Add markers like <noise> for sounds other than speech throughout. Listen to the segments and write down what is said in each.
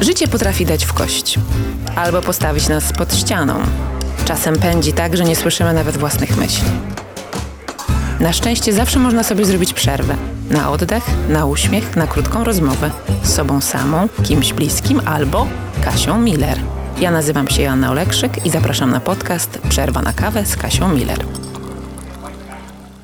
Życie potrafi dać w kość albo postawić nas pod ścianą. Czasem pędzi tak, że nie słyszymy nawet własnych myśli. Na szczęście zawsze można sobie zrobić przerwę. Na oddech, na uśmiech, na krótką rozmowę z sobą samą, kimś bliskim albo Kasią Miller. Ja nazywam się Joanna Olekszyk i zapraszam na podcast Przerwa na kawę z Kasią Miller.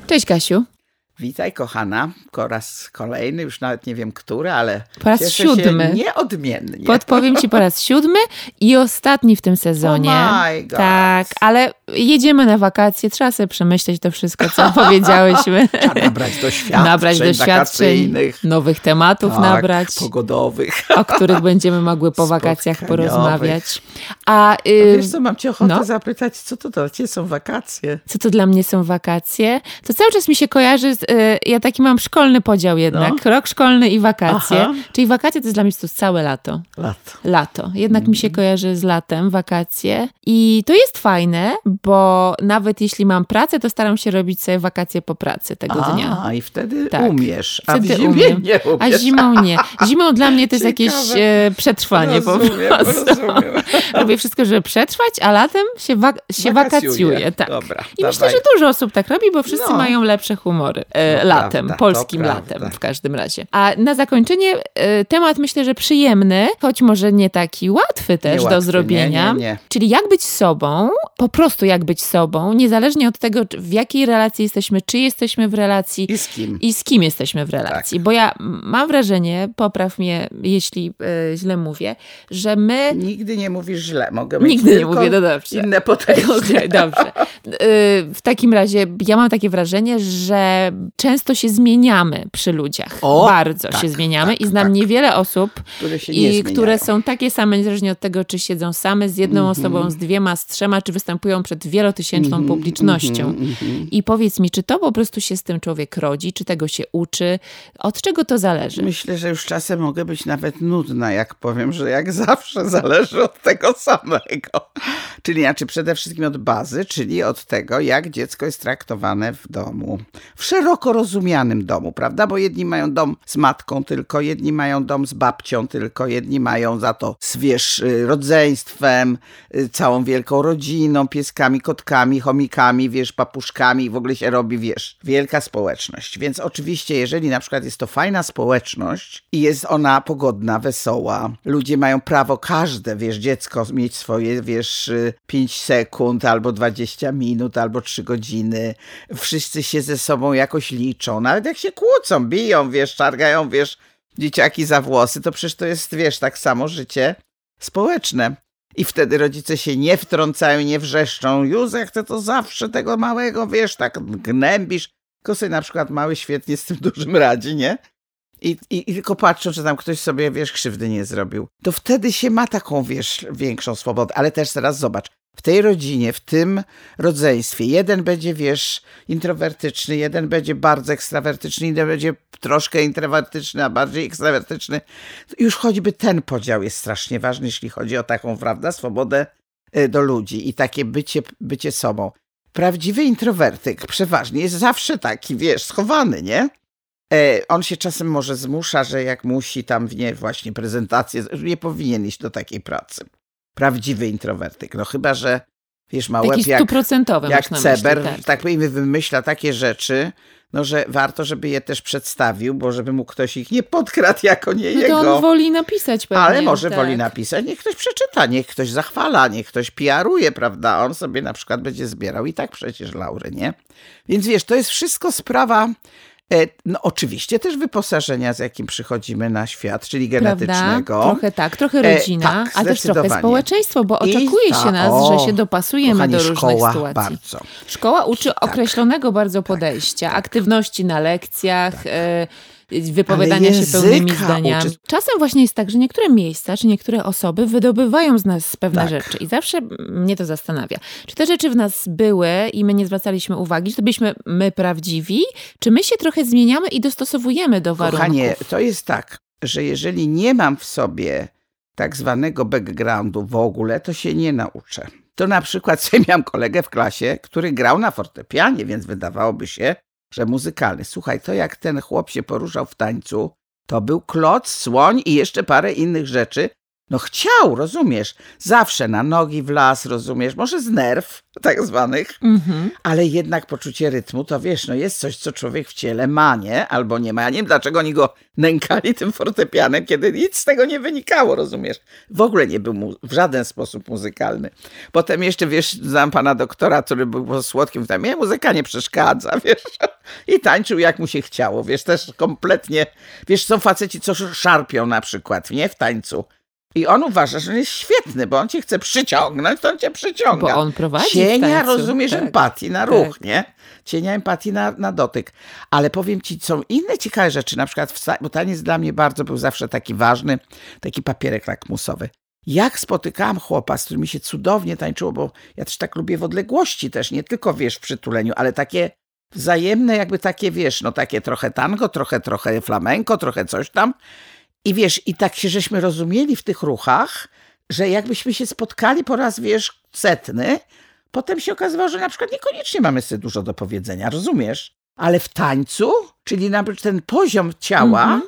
Cześć Kasiu. Witaj, kochana, po raz kolejny, już nawet nie wiem który, ale po raz siódmy. nieodmiennie. Podpowiem ci po raz siódmy i ostatni w tym sezonie. Oh my God. Tak, ale jedziemy na wakacje, trzeba sobie przemyśleć to wszystko, co <laughs> powiedziałyśmy. Trzeba nabrać doświadczeń, nabrać doświadczeń, nowych tematów tak, nabrać. pogodowych. O których <laughs> będziemy mogły po wakacjach porozmawiać. A, y... Wiesz co, mam cię ochotę no? zapytać, co to dla ciebie są wakacje? Co to dla mnie są wakacje? To cały czas mi się kojarzy z Y, ja taki mam szkolny podział jednak. No. Rok szkolny i wakacje. Aha. Czyli wakacje to jest dla mnie to całe lato. Lato. Lato. Jednak mi się mhm. kojarzy z latem, wakacje. I to jest fajne, bo nawet jeśli mam pracę, to staram się robić sobie wakacje po pracy tego a, dnia. A i wtedy tak. umiesz. A wtedy w zimie umiem. nie umiesz. A zimą nie. Zimą dla mnie to jest jakieś e, przetrwanie rozumiem, po prostu. Rozumiem. <laughs> Robię wszystko, żeby przetrwać, a latem się, wa się wakacjuje. Tak. Dobra, I myślę, że dużo osób tak robi, bo wszyscy no. mają lepsze humory. E, no, latem, prawda, polskim latem w każdym razie. A na zakończenie e, temat myślę, że przyjemny, choć może nie taki łatwy też nie do łatwy, zrobienia. Nie, nie, Czyli jak być sobą, po prostu jak być sobą, niezależnie od tego, w jakiej relacji jesteśmy, czy jesteśmy w relacji i z kim, i z kim jesteśmy w relacji. Tak. Bo ja mam wrażenie, popraw mnie, jeśli e, źle mówię, że my... Nigdy nie mówisz źle, mogę mieć Nigdy nie mówię, no dobrze. Inne <laughs> podejście. Okay, dobrze. E, w takim razie ja mam takie wrażenie, że często się zmieniamy przy ludziach. O, Bardzo tak, się zmieniamy tak, i znam tak. niewiele osób, które, i, które są takie same, niezależnie od tego, czy siedzą same z jedną mm -hmm. osobą, z dwiema, z trzema, czy występują przed wielotysięczną mm -hmm, publicznością. Mm -hmm, I powiedz mi, czy to po prostu się z tym człowiek rodzi, czy tego się uczy? Od czego to zależy? Myślę, że już czasem mogę być nawet nudna, jak powiem, że jak <laughs> zawsze zależy od tego samego. Czyli znaczy przede wszystkim od bazy, czyli od tego, jak dziecko jest traktowane w domu. W szeroko rozumianym domu, prawda? Bo jedni mają dom z matką tylko, jedni mają dom z babcią tylko, jedni mają za to z, wiesz, y, rodzeństwem, y, całą wielką rodziną, pieskami, kotkami, chomikami, wiesz, papuszkami i w ogóle się robi, wiesz, wielka społeczność. Więc oczywiście, jeżeli na przykład jest to fajna społeczność i jest ona pogodna, wesoła, ludzie mają prawo, każde, wiesz, dziecko mieć swoje, wiesz, 5 sekund, albo 20 minut, albo 3 godziny. Wszyscy się ze sobą jakoś liczą. Nawet jak się kłócą, biją, wiesz, czargają, wiesz, dzieciaki za włosy, to przecież to jest, wiesz, tak samo życie społeczne. I wtedy rodzice się nie wtrącają, nie wrzeszczą. Józef, ty to zawsze tego małego, wiesz, tak gnębisz. Tylko sobie na przykład mały świetnie z tym dużym radzi, nie? I, i, I, tylko patrzą, czy tam ktoś sobie, wiesz, krzywdy nie zrobił. To wtedy się ma taką, wiesz, większą swobodę. Ale też teraz zobacz, w tej rodzinie, w tym rodzeństwie, jeden będzie, wiesz, introwertyczny, jeden będzie bardzo ekstrawertyczny, jeden będzie troszkę introwertyczny, a bardziej ekstrawertyczny. Już choćby ten podział jest strasznie ważny, jeśli chodzi o taką, prawda, swobodę e, do ludzi i takie bycie, bycie sobą. Prawdziwy introwertyk przeważnie jest zawsze taki, wiesz, schowany, nie? E, on się czasem może zmusza, że jak musi tam, nie, właśnie prezentację, nie powinien iść do takiej pracy prawdziwy introwertyk. No chyba, że wiesz, ma łeb jak, jak Ceber, myśli, tak. tak powiem, wymyśla takie rzeczy, no że warto, żeby je też przedstawił, bo żeby mu ktoś ich nie podkradł jako nie no jego. To on woli napisać pewnie. Ale może tak. woli napisać, niech ktoś przeczyta, niech ktoś zachwala, niech ktoś piaruje, prawda? On sobie na przykład będzie zbierał i tak przecież laury, nie? Więc wiesz, to jest wszystko sprawa no oczywiście też wyposażenia, z jakim przychodzimy na świat, czyli genetycznego. Prawda? Trochę tak, trochę e, rodzina, e, tak, ale też trochę społeczeństwo, bo oczekuje I się nas, o, że się dopasujemy kochani, do różnych szkoła sytuacji. Bardzo. Szkoła uczy tak, określonego bardzo tak, podejścia, tak, aktywności na lekcjach, tak. Wypowiadania się pełnymi zdaniami. Uczy... Czasem właśnie jest tak, że niektóre miejsca, czy niektóre osoby wydobywają z nas pewne tak. rzeczy i zawsze mnie to zastanawia. Czy te rzeczy w nas były i my nie zwracaliśmy uwagi, czy to byliśmy my prawdziwi, czy my się trochę zmieniamy i dostosowujemy do warunków? Kochanie, to jest tak, że jeżeli nie mam w sobie tak zwanego backgroundu w ogóle, to się nie nauczę. To na przykład <laughs> sobie miałem kolegę w klasie, który grał na fortepianie, więc wydawałoby się, że muzykalny. Słuchaj, to jak ten chłop się poruszał w tańcu, to był kloc, słoń i jeszcze parę innych rzeczy. No chciał, rozumiesz? Zawsze na nogi w las, rozumiesz? Może z nerw tak zwanych, Mhm. ale jednak poczucie rytmu to wiesz, no jest coś, co człowiek w ciele ma, nie? Albo nie ma. Ja nie wiem, dlaczego oni go nękali tym fortepianem, kiedy nic z tego nie wynikało, rozumiesz? W ogóle nie był mu w żaden sposób muzykalny. Potem jeszcze, wiesz, znam pana doktora, który był słodkim, tam mnie muzyka nie przeszkadza, <laughs> wiesz? I tańczył jak mu się chciało, wiesz, też kompletnie, wiesz, są faceci, co szarpią na przykład, nie? W tańcu. I on uważa, że on jest świetny, bo on cię chce przyciągnąć, to on cię przyciąga. Bo on prowadzi Cienia, rozumiesz, tak. empatii na ruch, Tak. nie? Cienia empatii na, na dotyk. Ale powiem ci, są inne ciekawe rzeczy, na przykład, w, bo taniec dla mnie bardzo był zawsze taki ważny, taki papierek lakmusowy. Jak spotykałam chłopa, z którym mi się cudownie tańczyło, bo ja też tak lubię w odległości też, nie tylko, wiesz, w przytuleniu, ale takie wzajemne, jakby takie, wiesz, no takie trochę tango, trochę, trochę flamenko, trochę coś tam. I wiesz, i tak się żeśmy rozumieli w tych ruchach, że jakbyśmy się spotkali po raz, wiesz, setny, potem się okazywało, że na przykład niekoniecznie mamy sobie dużo do powiedzenia, rozumiesz? Ale w tańcu, czyli nawet ten poziom ciała Mhm.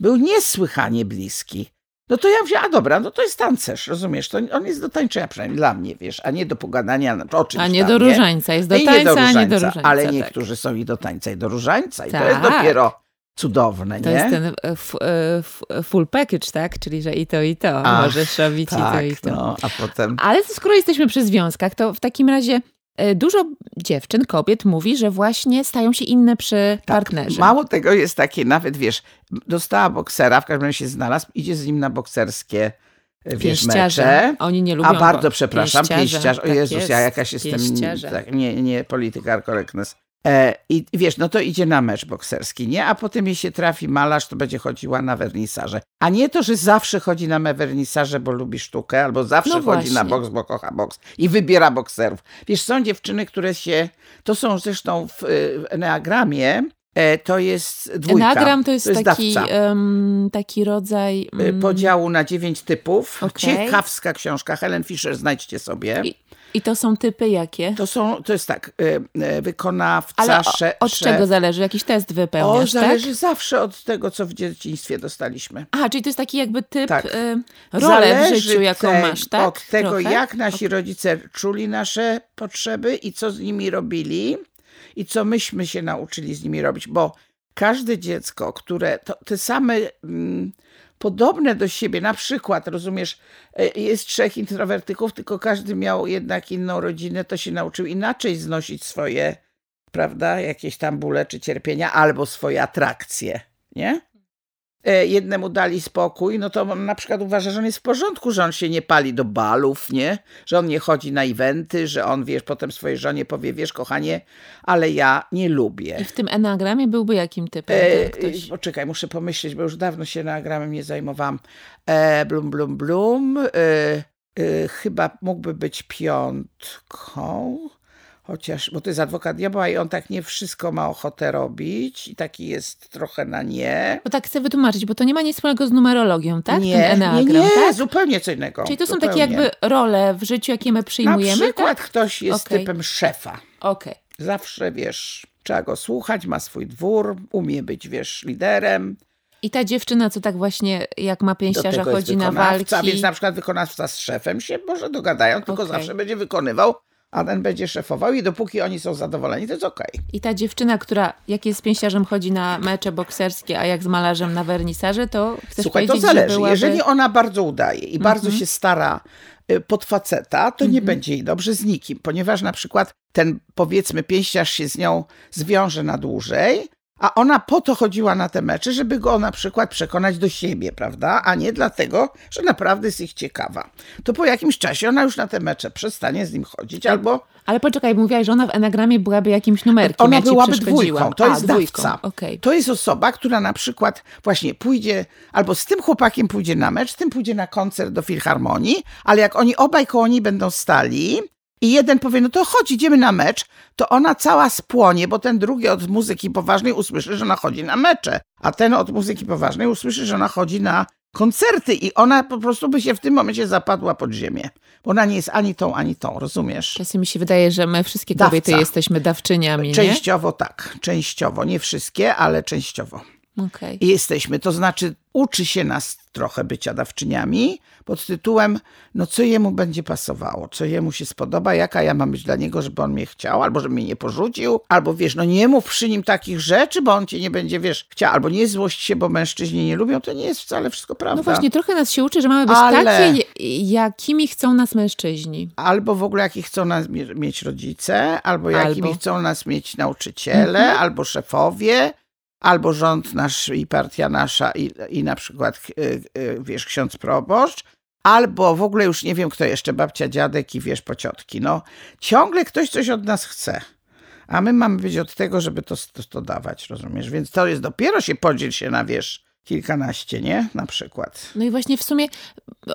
był niesłychanie bliski. No to ja mówię, a dobra, no to jest tancerz, rozumiesz? To on jest do tańczenia, przynajmniej dla mnie, wiesz, a nie do pogadania no, o czymś A nie tam, do różańca. Jest do tańca, nie nie do różańca. Ale tak. niektórzy są i do tańca, i do różańca. I to Tak. jest dopiero cudowne, To nie? jest ten e, f, e, f, full package, tak? Czyli, że i to, i to. Ach, Możesz robić i to, tak, i to. no, a potem... Ale skoro jesteśmy przy związkach, to w takim razie e, dużo dziewczyn, kobiet mówi, że właśnie stają się inne przy partnerze. Tak, Mało tego jest takie, nawet wiesz, dostała boksera, w każdym razie się znalazł, idzie z nim na bokserskie e, wiesz, mecze. Oni nie lubią A bardzo przepraszam, pięściarze. pięściarz. O Tak Jezus, jest. ja jakaś jestem tak, nie, nie political correctness. E, I wiesz, no to idzie na mecz bokserski, nie? A potem jej się trafi malarz, to będzie chodziła na wernisaże. A nie to, że zawsze chodzi na me- wernisaże, bo lubi sztukę, albo zawsze No chodzi na boks, bo kocha boks i wybiera bokserów. Wiesz, są dziewczyny, które się, to są zresztą w, y, Enneagramie, e, to jest dwójka. Enagram to jest, taki, dawca. em, taki rodzaj... Mm, Podziału na dziewięć typów. Okej. Ciekawska książka. Helen Fisher, znajdźcie sobie. I, I to są typy jakie? To są, to jest tak, y, y, wykonawca, Ale o, od czego zależy? Jakiś test O, wypełniasz, tak? zależy zawsze od tego, co w dzieciństwie dostaliśmy. Aha, czyli to jest taki jakby typ Tak. y, rolę w życiu, jaką masz, tak? Od tego, Trochę? jak nasi rodzice czuli nasze potrzeby i co z nimi robili i co myśmy się nauczyli z nimi robić, bo każde dziecko, które to, te same mm, podobne do siebie, na przykład, rozumiesz, e, jest trzech introwertyków, tylko każdy miał jednak inną rodzinę, to się nauczył inaczej znosić swoje, prawda, jakieś tam bóle czy cierpienia, albo swoje atrakcje, nie? E, jednemu dali spokój, no to na przykład uważa, że on jest w porządku, że on się nie pali do balów, nie? Że on nie chodzi na eventy, że on, wiesz, potem swojej żonie powie, wiesz, kochanie, ale ja nie I lubię. w tym enagramie byłby jakim typem? E, ktoś? poczekaj, muszę pomyśleć, bo już dawno się enagramem nie zajmowałam. E, blum, blum, blum. E, e, chyba mógłby być piątką. Chociaż, bo to jest adwokat diabła i on tak nie wszystko ma ochotę robić i taki jest trochę na nie. Bo tak chcę wytłumaczyć, bo to nie ma nic wspólnego z numerologią, tak? Nie, nie, nie, tak? zupełnie co innego. Czyli to są zupełnie. takie jakby role w życiu, jakie my Na przyjmujemy, przykład tak? ktoś jest Okej. typem szefa. Okej. Zawsze, wiesz, trzeba go słuchać, ma swój dwór, umie być, wiesz, liderem. I ta dziewczyna, co tak właśnie jak ma pięściarza, chodzi na walki. Więc na przykład wykonawca z szefem się może dogadają, tylko Okej. zawsze będzie wykonywał, a ten będzie szefował i dopóki oni są zadowoleni, to jest okej. I ta dziewczyna, która jak jest z pięściarzem chodzi na mecze bokserskie, a jak z malarzem na wernisaże, to chcesz Słuchaj, to zależy. byłaby... Jeżeli ona bardzo udaje i bardzo Mhm. się stara y, pod faceta, to nie będzie jej dobrze z nikim, ponieważ na przykład ten, powiedzmy, pięściarz się z nią zwiąże na dłużej, a ona po to chodziła na te mecze, żeby go na przykład przekonać do siebie, prawda? A nie dlatego, że naprawdę jest ich ciekawa. To po jakimś czasie ona już na te mecze przestanie z nim chodzić, albo Ale poczekaj, mówiłaś, że ona w enagramie byłaby jakimś numerkiem. ona ja byłaby dwójką, to A, jest dwójką. dawca. Okej. To jest osoba, która na przykład właśnie pójdzie, albo z tym chłopakiem pójdzie na mecz, z tym pójdzie na koncert do filharmonii, ale jak oni obaj koło niej będą stali i jeden powie, no to chodź, idziemy na mecz, to ona cała spłonie, bo ten drugi od muzyki poważnej usłyszy, że ona chodzi na mecze, a ten od muzyki poważnej usłyszy, że ona chodzi na koncerty i ona po prostu by się w tym momencie zapadła pod ziemię, bo ona nie jest ani tą, ani tą, rozumiesz? Czasem mi się wydaje, że my wszystkie Dawca. kobiety jesteśmy dawczyniami, nie? Częściowo tak, częściowo, nie wszystkie, ale częściowo. Okej. I jesteśmy, to znaczy uczy się nas trochę bycia dawczyniami pod tytułem, no co jemu będzie pasowało, co jemu się spodoba, jaka ja mam być dla niego, żeby on mnie chciał, albo żeby mnie nie porzucił, albo wiesz, no nie mów przy nim takich rzeczy, bo on cię nie będzie, wiesz, chciał, albo nie złość się, bo mężczyźni nie lubią, to nie jest wcale wszystko prawda. No właśnie, trochę nas się uczy, że mamy być Ale- takie, jakimi chcą nas mężczyźni. Albo w ogóle jakich chcą nas mie- mieć rodzice, albo jakimi Albo. Mhm. chcą nas mieć nauczyciele, albo szefowie, albo rząd nasz i partia nasza i, i na przykład, y, y, wiesz, ksiądz proboszcz, albo w ogóle już nie wiem kto jeszcze, babcia, dziadek i wiesz, pociotki. No, ciągle ktoś coś od nas chce. A my mamy być od tego, żeby to, to, to dawać, rozumiesz? Więc to jest dopiero się podziel się na, wiesz, kilkanaście, nie? Na przykład. No i właśnie w sumie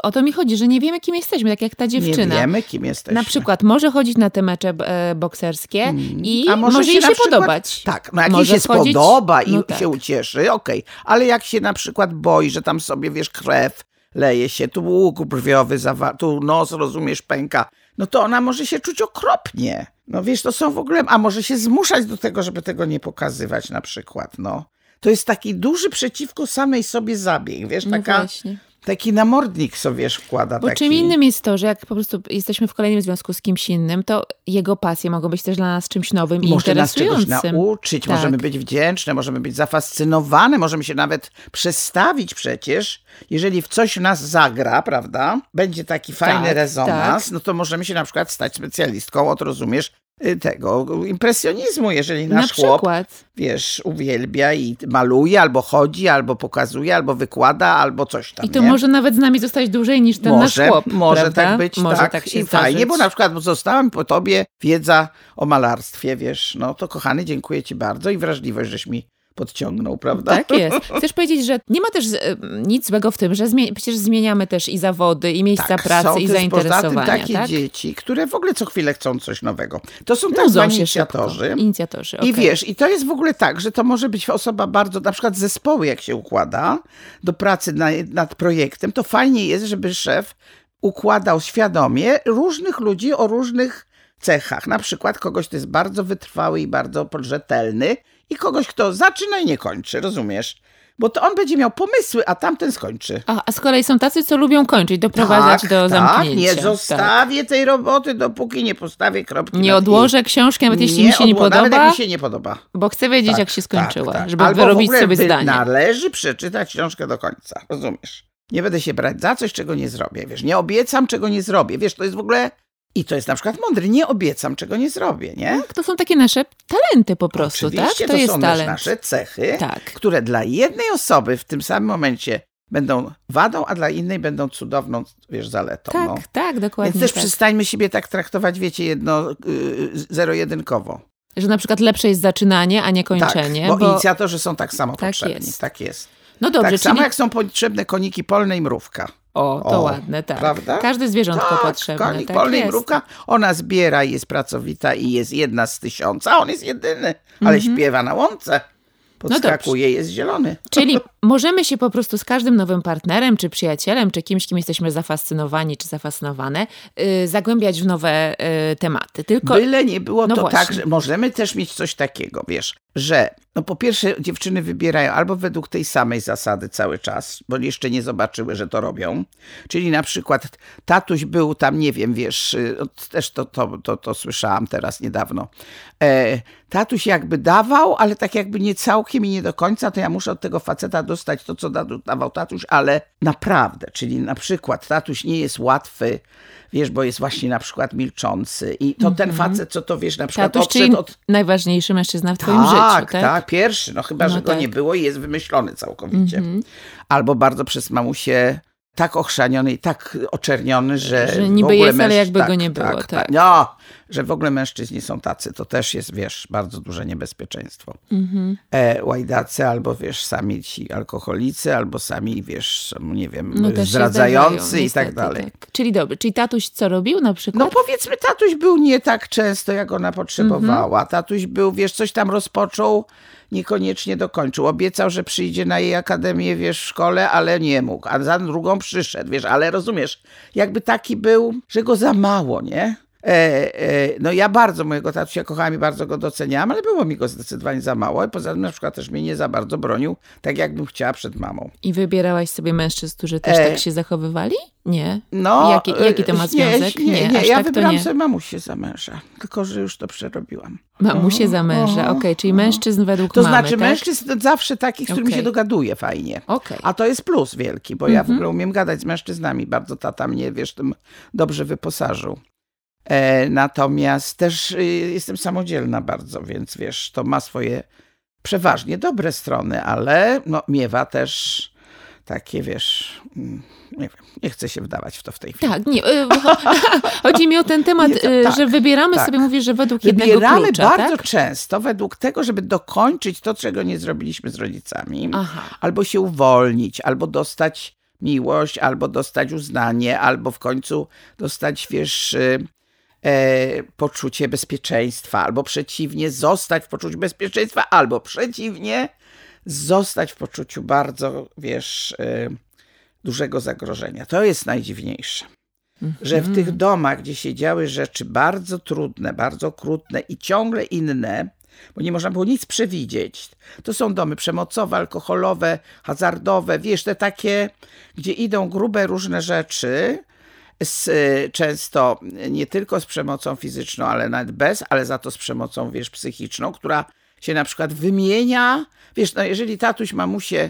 o to mi chodzi, że nie wiemy, kim jesteśmy, tak jak ta dziewczyna. Nie wiemy, kim jesteśmy. Na przykład może chodzić na te mecze e, bokserskie i Mm. A może, może jej się się na przykład- podobać. Tak, no jak Może jej się wchodzić- spodoba i no tak. się ucieszy, okej. Ale jak się na przykład boi, że tam sobie, wiesz, krew leje się, tu łuk brwiowy, tu nos, rozumiesz, pęka, no to ona może się czuć okropnie. No wiesz, to są w ogóle, a może się zmuszać do tego, żeby tego nie pokazywać na przykład, no. To jest taki duży przeciwko samej sobie zabieg, wiesz, No taka, właśnie. taki namordnik sobie, wiesz, wkłada Bo taki. czym innym jest to, że jak po prostu jesteśmy w kolejnym związku z kimś innym, to jego pasje mogą być też dla nas czymś nowym i Może nas czegoś nauczyć, Tak. możemy być wdzięczne, możemy być zafascynowane, możemy się nawet przestawić przecież. Jeżeli w coś nas zagra, prawda, będzie taki fajny Tak, rezonans, tak. no to możemy się na przykład stać specjalistką od, rozumiesz, tego impresjonizmu, jeżeli Na nasz chłop, przykład. wiesz, uwielbia i maluje, albo chodzi, albo pokazuje, albo wykłada, albo coś tam, I to nie? może nawet z nami zostać dłużej niż ten może, nasz chłop. Może prawda? tak być, może tak, tak się i fajnie, bo na przykład zostałem po tobie wiedza o malarstwie, wiesz, no to kochany, dziękuję ci bardzo i wrażliwość, żeś mi podciągnął, prawda? Tak jest. Chcesz powiedzieć, że nie ma też e, nic złego w tym, że zmie- przecież zmieniamy też i zawody, i miejsca Tak, pracy, są i zainteresowania. Poza tym takie tak? dzieci, które w ogóle co chwilę chcą coś nowego. To są tak zwani inicjatorzy. szybko. Inicjatorzy, I okej. wiesz, i to jest w ogóle tak, że to może być osoba bardzo, na przykład zespoły, jak się układa do pracy na, nad projektem, to fajnie jest, żeby szef układał świadomie różnych ludzi o różnych cechach. Na przykład kogoś, kto jest bardzo wytrwały i bardzo rzetelny i kogoś, kto zaczyna i nie kończy, rozumiesz? Bo to on będzie miał pomysły, a tamten skończy. A, a z kolei są tacy, co lubią kończyć, doprowadzać tak, do tak, zamknięcia. nie Tak. zostawię tej roboty, dopóki nie postawię kropki Nie odłożę książki, nawet jeśli Nie mi się nie odło- Nawet podoba, jak mi się nie podoba. bo chcę wiedzieć, Tak, jak się skończyła, tak, tak. żeby Albo wyrobić sobie zdanie. Należy przeczytać książkę do końca, rozumiesz? Nie będę się brać za coś, czego nie zrobię, wiesz, nie obiecam, czego nie zrobię, wiesz, to jest w ogóle... I to jest na przykład mądry, nie obiecam, czego nie zrobię, nie? Tak, to są takie nasze talenty po prostu, tak? Oczywiście To, to, jest są talent. nasze cechy, Tak. które dla jednej osoby w tym samym momencie będą wadą, a dla innej będą cudowną, wiesz, zaletą. Tak, no. tak, dokładnie. Więc też tak. przestańmy siebie tak traktować, wiecie, jedno, yy, zero-jedynkowo. Że na przykład lepsze jest zaczynanie, a nie kończenie. tak, bo, bo... inicjatorzy są tak samo Tak potrzebni. jest. Tak jest. No dobrze, tak czyli... samo jak są potrzebne koniki polne i mrówka. O, to O, ładne, tak. prawda? Każde zwierzątko tak, potrzebne. konik tak polny mrówka. Ona zbiera i jest pracowita i jest jedna z tysiąca, on jest jedyny, ale Mhm. śpiewa na łące. No Podskakuje, jest zielony. Czyli <laughs> możemy się po prostu z każdym nowym partnerem, czy przyjacielem, czy kimś, kim jesteśmy zafascynowani, czy zafascynowane, yy, zagłębiać w nowe yy, tematy. Tylko Byle nie było No to właśnie. tak, że możemy też mieć coś takiego, wiesz, że no po pierwsze dziewczyny wybierają albo według tej samej zasady cały czas, bo jeszcze nie zobaczyły, że to robią. Czyli na przykład tatuś był tam, nie wiem, wiesz, y, też to, to, to, to słyszałam teraz niedawno. E, tatuś jakby dawał, ale tak jakby nie całkiem i nie do końca, to ja muszę od tego faceta dostać to, co da- dawał tatuś, ale naprawdę, czyli na przykład tatuś nie jest łatwy, wiesz, bo jest właśnie na przykład milczący i to ten facet, co to wiesz, na przykład tatuś, czyli od... najważniejszy mężczyzna w twoim tak, życiu, tak? tak, pierwszy, no chyba, No że go tak. nie było i jest wymyślony całkowicie. Mhm. Albo bardzo przez mamusię tak ochrzaniony i tak oczerniony, że, Że niby jest, ale jakby go nie było, tak. No, że w ogóle mężczyźni są tacy, to też jest, wiesz, bardzo duże niebezpieczeństwo. Mhm. E, łajdacy albo, wiesz, sami ci alkoholicy, albo sami, wiesz, nie wiem, No zdradzający zdarzają, i tak dalej. Tak. Czyli dobry. Czyli tatuś co robił na przykład? No powiedzmy, tatuś był nie tak często, jak ona potrzebowała. Mhm. Tatuś był, wiesz, coś tam rozpoczął, niekoniecznie dokończył. Obiecał, że przyjdzie na jej akademię, wiesz, w szkole, ale nie mógł. A za drugą przyszedł, wiesz, ale rozumiesz, jakby taki był, że go za mało, nie? E, no ja bardzo mojego tatusia kochałam i bardzo go doceniałam, ale było mi go zdecydowanie za mało. I poza tym na przykład też mnie nie za bardzo bronił, tak jakbym chciała przed mamą. I wybierałaś sobie mężczyzn, którzy też e... tak się zachowywali? Nie. No, jaki, jaki to ma e, związek? Nie, nie, nie. ja tak wybrałam nie. sobie mamusię za męża, tylko że już to przerobiłam. Mamusię za męża, okej, okay, czyli mężczyzn według to mamy, To znaczy tak? mężczyzn zawsze takich, z którymi okay. się dogaduje fajnie. Okay. A to jest plus wielki, bo ja w mhm. ogóle umiem gadać z mężczyznami. Bardzo tata mnie, wiesz, tym dobrze wyposażył. E, natomiast też y, jestem samodzielna bardzo, więc wiesz, to ma swoje przeważnie dobre strony, ale no, miewa też takie, wiesz, mm, nie wiem, nie chcę się wdawać w to w tej chwili. Tak, nie, y, <laughs> chodzi mi o ten temat, nie, to, y, tak, że wybieramy tak. sobie, mówisz, że według wybieramy jednego klucza, bardzo tak? często według tego, żeby dokończyć to, czego nie zrobiliśmy z rodzicami, Aha. albo się uwolnić, albo dostać miłość, albo dostać uznanie, albo w końcu dostać, wiesz, e, poczucie bezpieczeństwa, albo przeciwnie, zostać w poczuciu bezpieczeństwa, albo przeciwnie, zostać w poczuciu bardzo, wiesz, e, dużego zagrożenia. To jest najdziwniejsze. Że w tych domach, gdzie się działy rzeczy bardzo trudne, bardzo okrutne i ciągle inne, bo nie można było nic przewidzieć. To są domy przemocowe, alkoholowe, hazardowe, wiesz, te takie, gdzie idą grube różne rzeczy, z, y, często nie tylko z przemocą fizyczną, ale nawet bez, ale za to z przemocą, wiesz, psychiczną, która się na przykład wymienia. Wiesz, no jeżeli tatuś mamusie,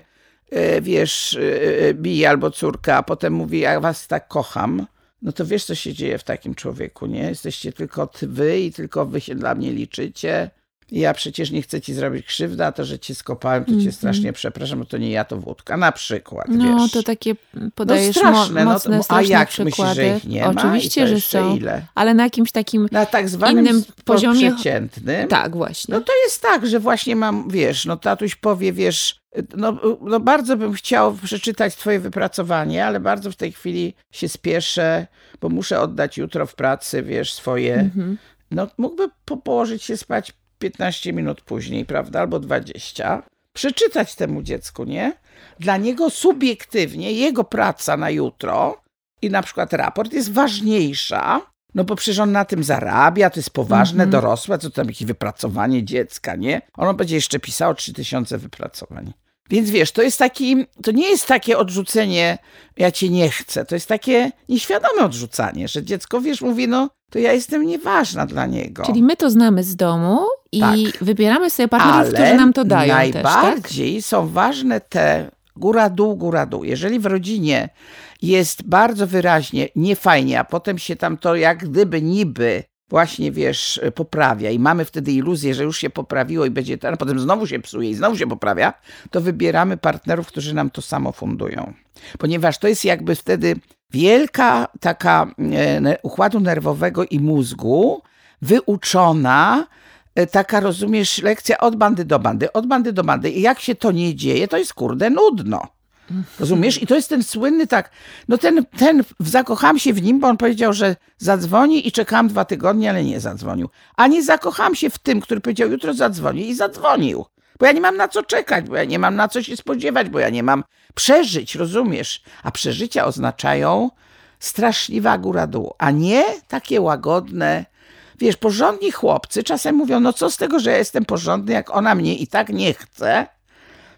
y, wiesz, y, bije albo córka, a potem mówi, ja was tak kocham, no to wiesz, co się dzieje w takim człowieku, nie? Jesteście tylko wy i tylko wy się dla mnie liczycie ja przecież nie chcę ci zrobić krzywdy, a to, że cię skopałem, to cię mm -hmm. strasznie przepraszam, bo to nie ja, to wódka, na przykład, No, wiesz. to takie podajesz no straszne, mo mocne, no, A jak przykłady. myślisz, że ich nie ma? Oczywiście, że są, ile? ale na jakimś takim na tak zwanym innym poziomie. przeciętnym. Tak, właśnie. No to jest tak, że właśnie mam, wiesz, no tatuś powie, wiesz, no, no bardzo bym chciał przeczytać twoje wypracowanie, ale bardzo w tej chwili się spieszę, bo muszę oddać jutro w pracy, wiesz, swoje... Mm -hmm. No mógłby po położyć się spać 15 minut później, prawda, albo 20, przeczytać temu dziecku, nie? Dla niego subiektywnie jego praca na jutro i na przykład raport jest ważniejsza, no bo przecież on na tym zarabia, to jest poważne, mm -hmm. dorosłe, co tam jakieś wypracowanie dziecka, nie? Ono będzie jeszcze pisało 3000 wypracowań. Więc wiesz, to jest taki, to nie jest takie odrzucenie, ja cię nie chcę, to jest takie nieświadome odrzucanie, że dziecko, wiesz, mówi, no to ja jestem nieważna dla niego. Czyli my to znamy z domu i tak. wybieramy sobie partnerów, Ale którzy nam to dają najbardziej też, tak? są ważne te góra-dół, góra-dół. Jeżeli w rodzinie jest bardzo wyraźnie niefajnie, a potem się tam to jak gdyby niby właśnie, wiesz, poprawia i mamy wtedy iluzję, że już się poprawiło i będzie to, a potem znowu się psuje i znowu się poprawia, to wybieramy partnerów, którzy nam to samo fundują. Ponieważ to jest jakby wtedy wielka taka e, układu nerwowego i mózgu wyuczona, e, taka, rozumiesz, lekcja od bandy do bandy, od bandy do bandy. I jak się to nie dzieje, to jest kurde nudno. Rozumiesz? I to jest ten słynny tak, no ten, ten, zakocham się w nim, bo on powiedział, że zadzwoni i czekałam dwa tygodnie, ale nie zadzwonił. A nie zakocham się w tym, który powiedział, jutro zadzwoni i zadzwonił. Bo ja nie mam na co czekać, bo ja nie mam na co się spodziewać, bo ja nie mam przeżyć, rozumiesz? A przeżycia oznaczają straszliwa góra-dół, a nie takie łagodne, Wiesz, porządni chłopcy czasem mówią, no co z tego, że ja jestem porządny, jak ona mnie i tak nie chce,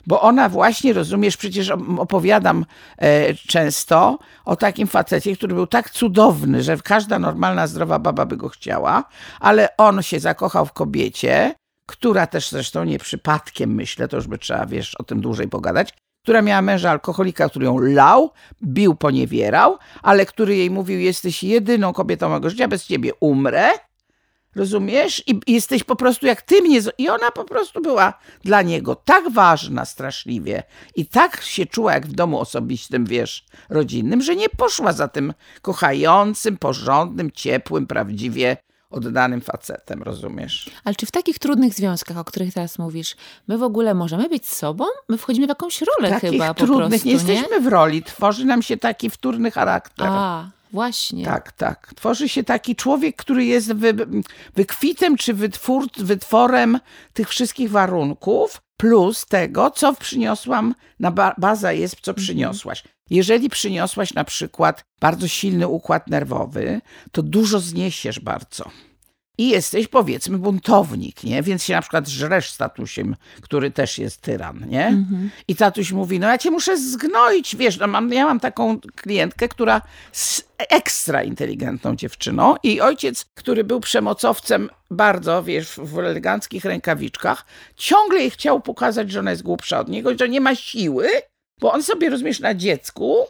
bo ona właśnie, rozumiesz, przecież opowiadam e, często o takim facecie, który był tak cudowny, że każda normalna, zdrowa baba by go chciała, ale on się zakochał w kobiecie, która też zresztą nie przypadkiem, myślę, to już by trzeba, wiesz, o tym dłużej pogadać, która miała męża alkoholika, który ją lał, bił, poniewierał, ale który jej mówił, jesteś jedyną kobietą mojego życia, bez ciebie umrę, Rozumiesz? I jesteś po prostu jak ty mnie. I ona po prostu była dla niego tak ważna straszliwie i tak się czuła jak w domu osobistym, wiesz, rodzinnym, że nie poszła za tym kochającym, porządnym, ciepłym, prawdziwie oddanym facetem, rozumiesz? Ale czy w takich trudnych związkach, o których teraz mówisz, my w ogóle możemy być sobą? My wchodzimy w jakąś rolę takich chyba trudnych, po prostu, nie jesteśmy w roli, tworzy nam się taki wtórny charakter. A. Właśnie. Tak, tak. Tworzy się taki człowiek, który jest wy, wykwitem czy wytwór, wytworem tych wszystkich warunków, plus tego, co przyniosłam, na ba, baza jest, co mhm. przyniosłaś. Jeżeli przyniosłaś na przykład bardzo silny układ nerwowy, to dużo zniesiesz bardzo. I jesteś powiedzmy buntownik, nie? Więc się na przykład żresz statusiem, który też jest tyran, nie? Mhm. I tatuś mówi, no ja cię muszę zgnoić, wiesz, no mam, ja mam taką klientkę, która z ekstra inteligentną dziewczyną i ojciec, który był przemocowcem bardzo, wiesz, w eleganckich rękawiczkach, ciągle jej chciał pokazać, że ona jest głupsza od niego, że nie ma siły, bo on sobie, rozumiesz, na dziecku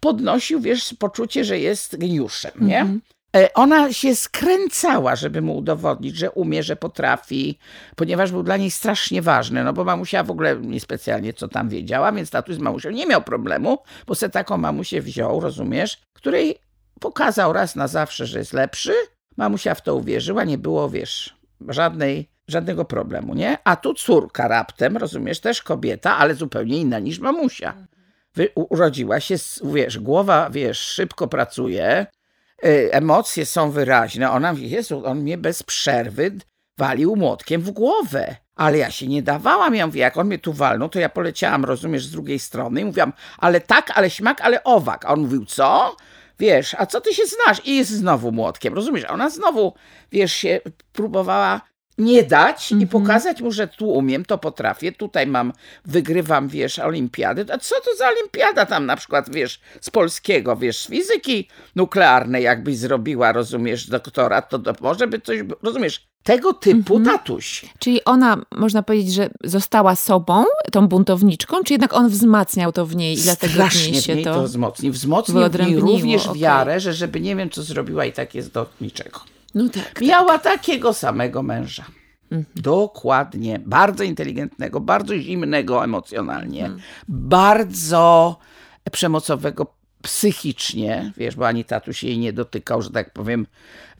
podnosił, wiesz, poczucie, że jest geniuszem, nie? -hmm. Ona się skręcała, żeby mu udowodnić, że umie, że potrafi, ponieważ był dla niej strasznie ważny, no bo mamusia w ogóle niespecjalnie co tam wiedziała, więc tatuś z mamusią nie miał problemu, bo se taką mamusię wziął, rozumiesz, której pokazał raz na zawsze, że jest lepszy, mamusia w to uwierzyła, nie było, wiesz, żadnej żadnego problemu, nie? A tu córka raptem, rozumiesz, też kobieta, ale zupełnie inna niż mamusia. Wy, urodziła się, wiesz, głowa, wiesz, szybko pracuje, emocje są wyraźne. Ona Jezu, on mnie bez przerwy walił młotkiem w głowę. Ale ja się nie dawałam. Ja mówię, jak on mnie tu walnął, to ja poleciałam, rozumiesz, z drugiej strony i mówiłam, ale tak, ale śmak, ale owak. A on mówił, co? Wiesz, a co ty się znasz? I jest znowu młotkiem, rozumiesz? Ona znowu, wiesz, się próbowała nie dać mm -hmm. i mhm. pokazać mu, że tu umiem, to potrafię, tutaj mam, wygrywam, wiesz, olimpiady. A co to za olimpiada tam na przykład, wiesz, z polskiego, wiesz, z fizyki nuklearnej jakbyś zrobiła, rozumiesz, doktorat, to, to może by coś, rozumiesz, tego typu -hmm. tatuś. Czyli ona, można powiedzieć, że została sobą, tą buntowniczką, czy jednak on wzmacniał to w niej i dlatego Strasznie się w niej to, to wzmocnił. Wzmocnił w niej również okay. wiarę, że żeby nie wiem, co zrobiła i tak jest do niczego. No tak. Miała tak. takiego samego męża. Mhm. Dokładnie. Bardzo inteligentnego, bardzo zimnego emocjonalnie, mhm. bardzo przemocowego psychicznie, wiesz, bo ani tatuś jej nie dotykał, że tak powiem,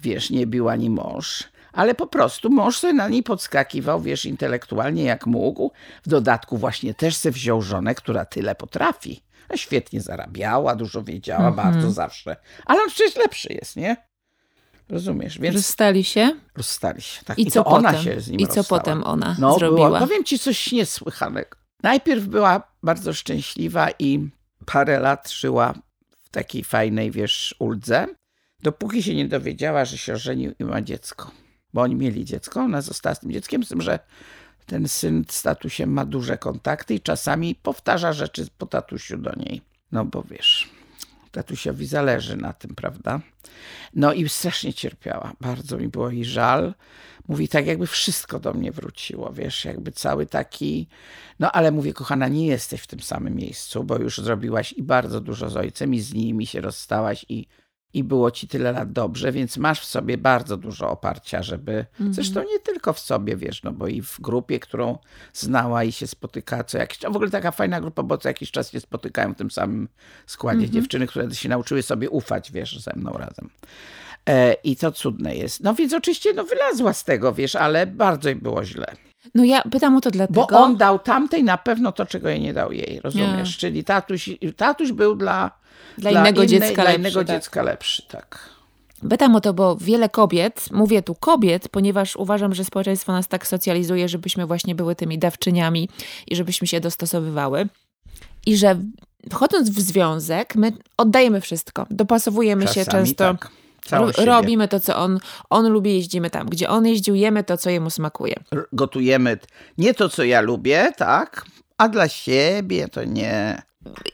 wiesz, nie bił ani mąż. Ale po prostu mąż sobie na niej podskakiwał, wiesz, intelektualnie jak mógł. W dodatku właśnie też se wziął żonę, która tyle potrafi. Świetnie zarabiała, dużo wiedziała, -hmm. bardzo zawsze. Ale on przecież lepszy jest, nie? Rozumiesz? Więc rozstali się? Rozstali się, tak. I, I co potem? ona się z nim I co rozstała. potem ona no, zrobiła? Była, powiem ci coś niesłychanego. Najpierw była bardzo szczęśliwa i parę lat żyła w takiej fajnej, wiesz, uldze, dopóki się nie dowiedziała, że się żenił i ma dziecko. Bo oni mieli dziecko, ona została z tym dzieckiem, z tym, że ten syn z tatusiem ma duże kontakty i czasami powtarza rzeczy po tatusiu do niej. No bo wiesz, tatusiowi zależy na tym, prawda? No i strasznie cierpiała. Bardzo mi było jej żal. Mówi tak, jakby wszystko do mnie wróciło, wiesz, jakby cały taki. No ale mówię, kochana, nie jesteś w tym samym miejscu, bo już zrobiłaś i bardzo dużo z ojcem, i z nimi się rozstałaś, i i było ci tyle lat dobrze, więc masz w sobie bardzo dużo oparcia, żeby. -hmm. Zresztą nie tylko w sobie, wiesz, no bo i w grupie, którą znała i się spotyka co jakiś czas. W ogóle taka fajna grupa, bo co jakiś czas się spotykają w tym samym składzie -hmm. dziewczyny, które się nauczyły sobie ufać, wiesz, ze mną razem. E, I to cudne jest. No więc oczywiście no, wylazła z tego, wiesz, ale bardzo jej było źle. No ja pytam o to dlatego. Bo on dał tamtej na pewno to, czego jej nie dał jej, rozumiesz? Nie. Czyli tatuś, tatuś był dla dla, dla innego, innej, dziecka, dla lepszy, innego tak. dziecka lepszy, tak. Pytam o to, bo wiele kobiet, mówię tu kobiet, ponieważ uważam, że społeczeństwo nas tak socjalizuje, żebyśmy właśnie były tymi dawczyniami i żebyśmy się dostosowywały. I że wchodząc w związek, my oddajemy wszystko, dopasowujemy Czasami się często. Tak. Robimy to, co on, on lubi, jeździmy tam, gdzie on jeździł, jemy to, co jemu smakuje. Gotujemy nie to, co ja lubię, tak, a dla siebie to nie.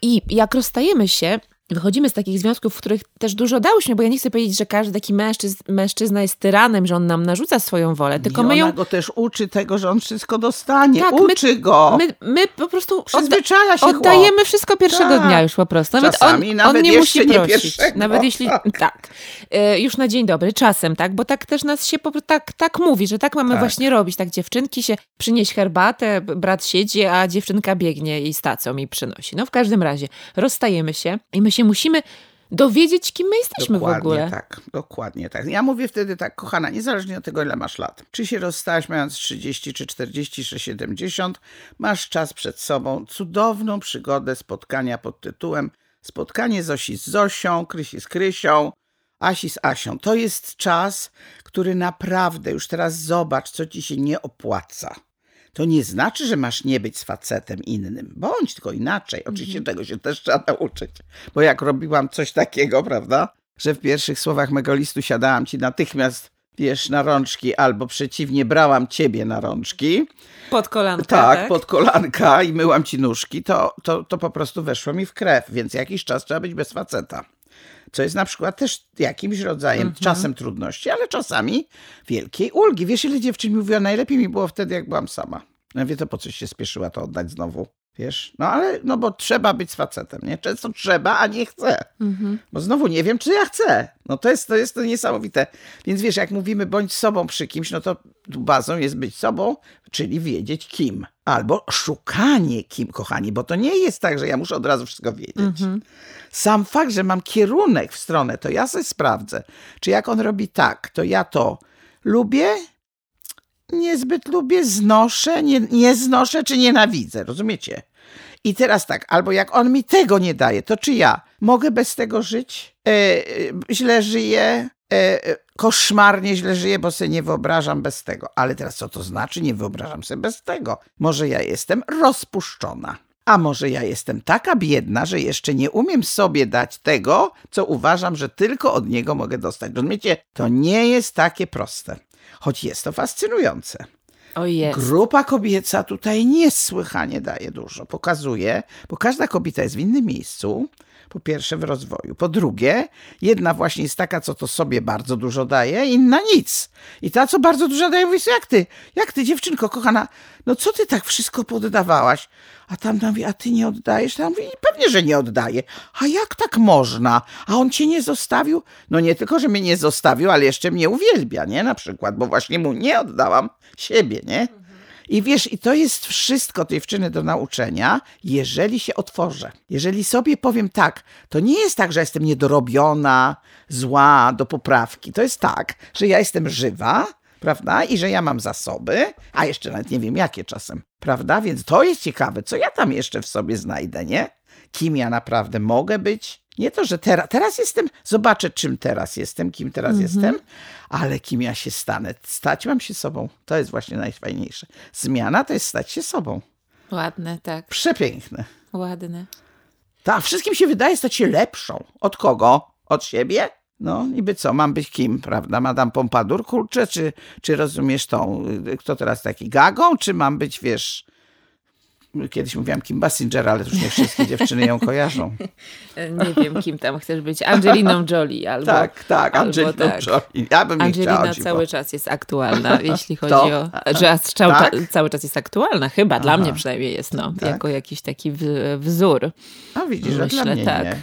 I jak rozstajemy się, wychodzimy z takich związków, w których też dużo dałyśmy, bo ja nie chcę powiedzieć, że każdy taki mężczyzn, mężczyzna jest tyranem, że on nam narzuca swoją wolę, tylko I my ją... go też uczy tego, że on wszystko dostanie, tak, uczy my, go. My, my po prostu się oddajemy chłop. wszystko pierwszego tak. dnia już po prostu. Nawet Czasami, on, nawet on nie musi nie prosić. Nawet jeśli... <laughs> tak. E, już na dzień dobry, czasem, tak? Bo tak też nas się po, tak, tak mówi, że tak mamy tak. właśnie robić. Tak dziewczynki się przynieść herbatę, brat siedzi, a dziewczynka biegnie i stacą i przynosi. No w każdym razie rozstajemy się i my się musimy dowiedzieć, kim my jesteśmy dokładnie w ogóle. tak, dokładnie tak. Ja mówię wtedy tak, kochana, niezależnie od tego, ile masz lat. Czy się rozstałaś mając 30, czy 40, czy 70, masz czas przed sobą, cudowną przygodę spotkania pod tytułem Spotkanie Zosi z Zosią, Krysi z Krysią, Asi z Asią. To jest czas, który naprawdę, już teraz zobacz, co ci się nie opłaca. To nie znaczy, że masz nie być z facetem innym. Bądź tylko inaczej. Oczywiście tego się też trzeba nauczyć. Bo jak robiłam coś takiego, prawda, że w pierwszych słowach mego listu siadałam ci natychmiast, wiesz, na rączki, albo przeciwnie, brałam ciebie na rączki. Pod kolanka, tak? tak? pod kolanka i myłam ci nóżki, to, to, to po prostu weszło mi w krew, więc jakiś czas trzeba być bez faceta. Co jest na przykład też jakimś rodzajem, Mhm. czasem trudności, ale czasami wielkiej ulgi. Wiesz, ile dziewczyn mówiła, najlepiej mi było wtedy, jak byłam sama. No wie, to po coś się spieszyła to oddać znowu. Wiesz, no ale, no bo trzeba być facetem, nie? Często trzeba, a nie chcę. Mhm. Bo znowu nie wiem, czy ja chcę. No to jest, to jest to niesamowite. Więc wiesz, jak mówimy bądź sobą przy kimś, no to bazą jest być sobą, czyli wiedzieć kim. Albo szukanie kim, kochani, bo to nie jest tak, że ja muszę od razu wszystko wiedzieć. Sam fakt, że mam kierunek w stronę, to ja sobie sprawdzę, czy jak on robi tak, to ja to lubię, niezbyt lubię, znoszę, nie, nie znoszę, czy nienawidzę, rozumiecie? I teraz tak, albo jak on mi tego nie daje, to czy ja mogę bez tego żyć? E, e, źle żyję, e, koszmarnie źle żyję, bo sobie nie wyobrażam bez tego. Ale teraz co to znaczy? Nie wyobrażam sobie bez tego. Może ja jestem rozpuszczona. A może ja jestem taka biedna, że jeszcze nie umiem sobie dać tego, co uważam, że tylko od niego mogę dostać. Rozumiecie? To nie jest takie proste. Choć jest to fascynujące. O jest. Grupa kobieca tutaj niesłychanie daje dużo. Pokazuje, bo każda kobieta jest w innym miejscu. Po pierwsze w rozwoju. Po drugie, jedna właśnie jest taka, co to sobie bardzo dużo daje, inna nic. I ta, co bardzo dużo daje, mówi, jak ty, jak ty dziewczynko kochana, no co ty tak wszystko poddawałaś? A tam mówi, a ty nie oddajesz? Tam mówi, pewnie, że nie oddaję. A jak tak można? A on cię nie zostawił? No nie tylko, że mnie nie zostawił, ale jeszcze mnie uwielbia, nie? Na przykład, bo właśnie mu nie oddałam siebie, nie? I wiesz, i to jest wszystko dziewczyny do nauczenia, jeżeli się otworzę. Jeżeli sobie powiem tak, to nie jest tak, że jestem niedorobiona, zła, do poprawki. To jest tak, że ja jestem żywa, prawda? I że ja mam zasoby, a jeszcze nawet nie wiem jakie czasem, prawda? Więc to jest ciekawe, co ja tam jeszcze w sobie znajdę, nie? Kim ja naprawdę mogę być? Nie to, że teraz, teraz jestem, zobaczę czym teraz jestem, kim teraz jestem, ale kim ja się stanę. Stać mam się sobą. To jest właśnie najfajniejsze. Zmiana to jest stać się sobą. Ładne, tak. Przepiękne. Ładne. Tak, wszystkim się wydaje stać się lepszą. Od kogo? Od siebie? No, niby co, mam być kim, prawda? Madame Pompadour, kurczę, czy, czy rozumiesz tą, y, kto teraz taki gagą, czy mam być, wiesz, kiedyś mówiłam Kim Basinger, ale już nie wszystkie dziewczyny ją kojarzą. <laughs> Nie wiem, kim tam chcesz być. Angeliną Jolie albo... tak, tak, Angeliną tak. Jolie. Ja bym chciała, Angelina dziwo. cały czas jest aktualna, <laughs> jeśli chodzi To? o... Że cały, Tak? cały czas jest aktualna, chyba, dla Aha. mnie przynajmniej jest, no, Tak? jako jakiś taki wzór. A widzisz, że dla Myślę, mnie tak. nie.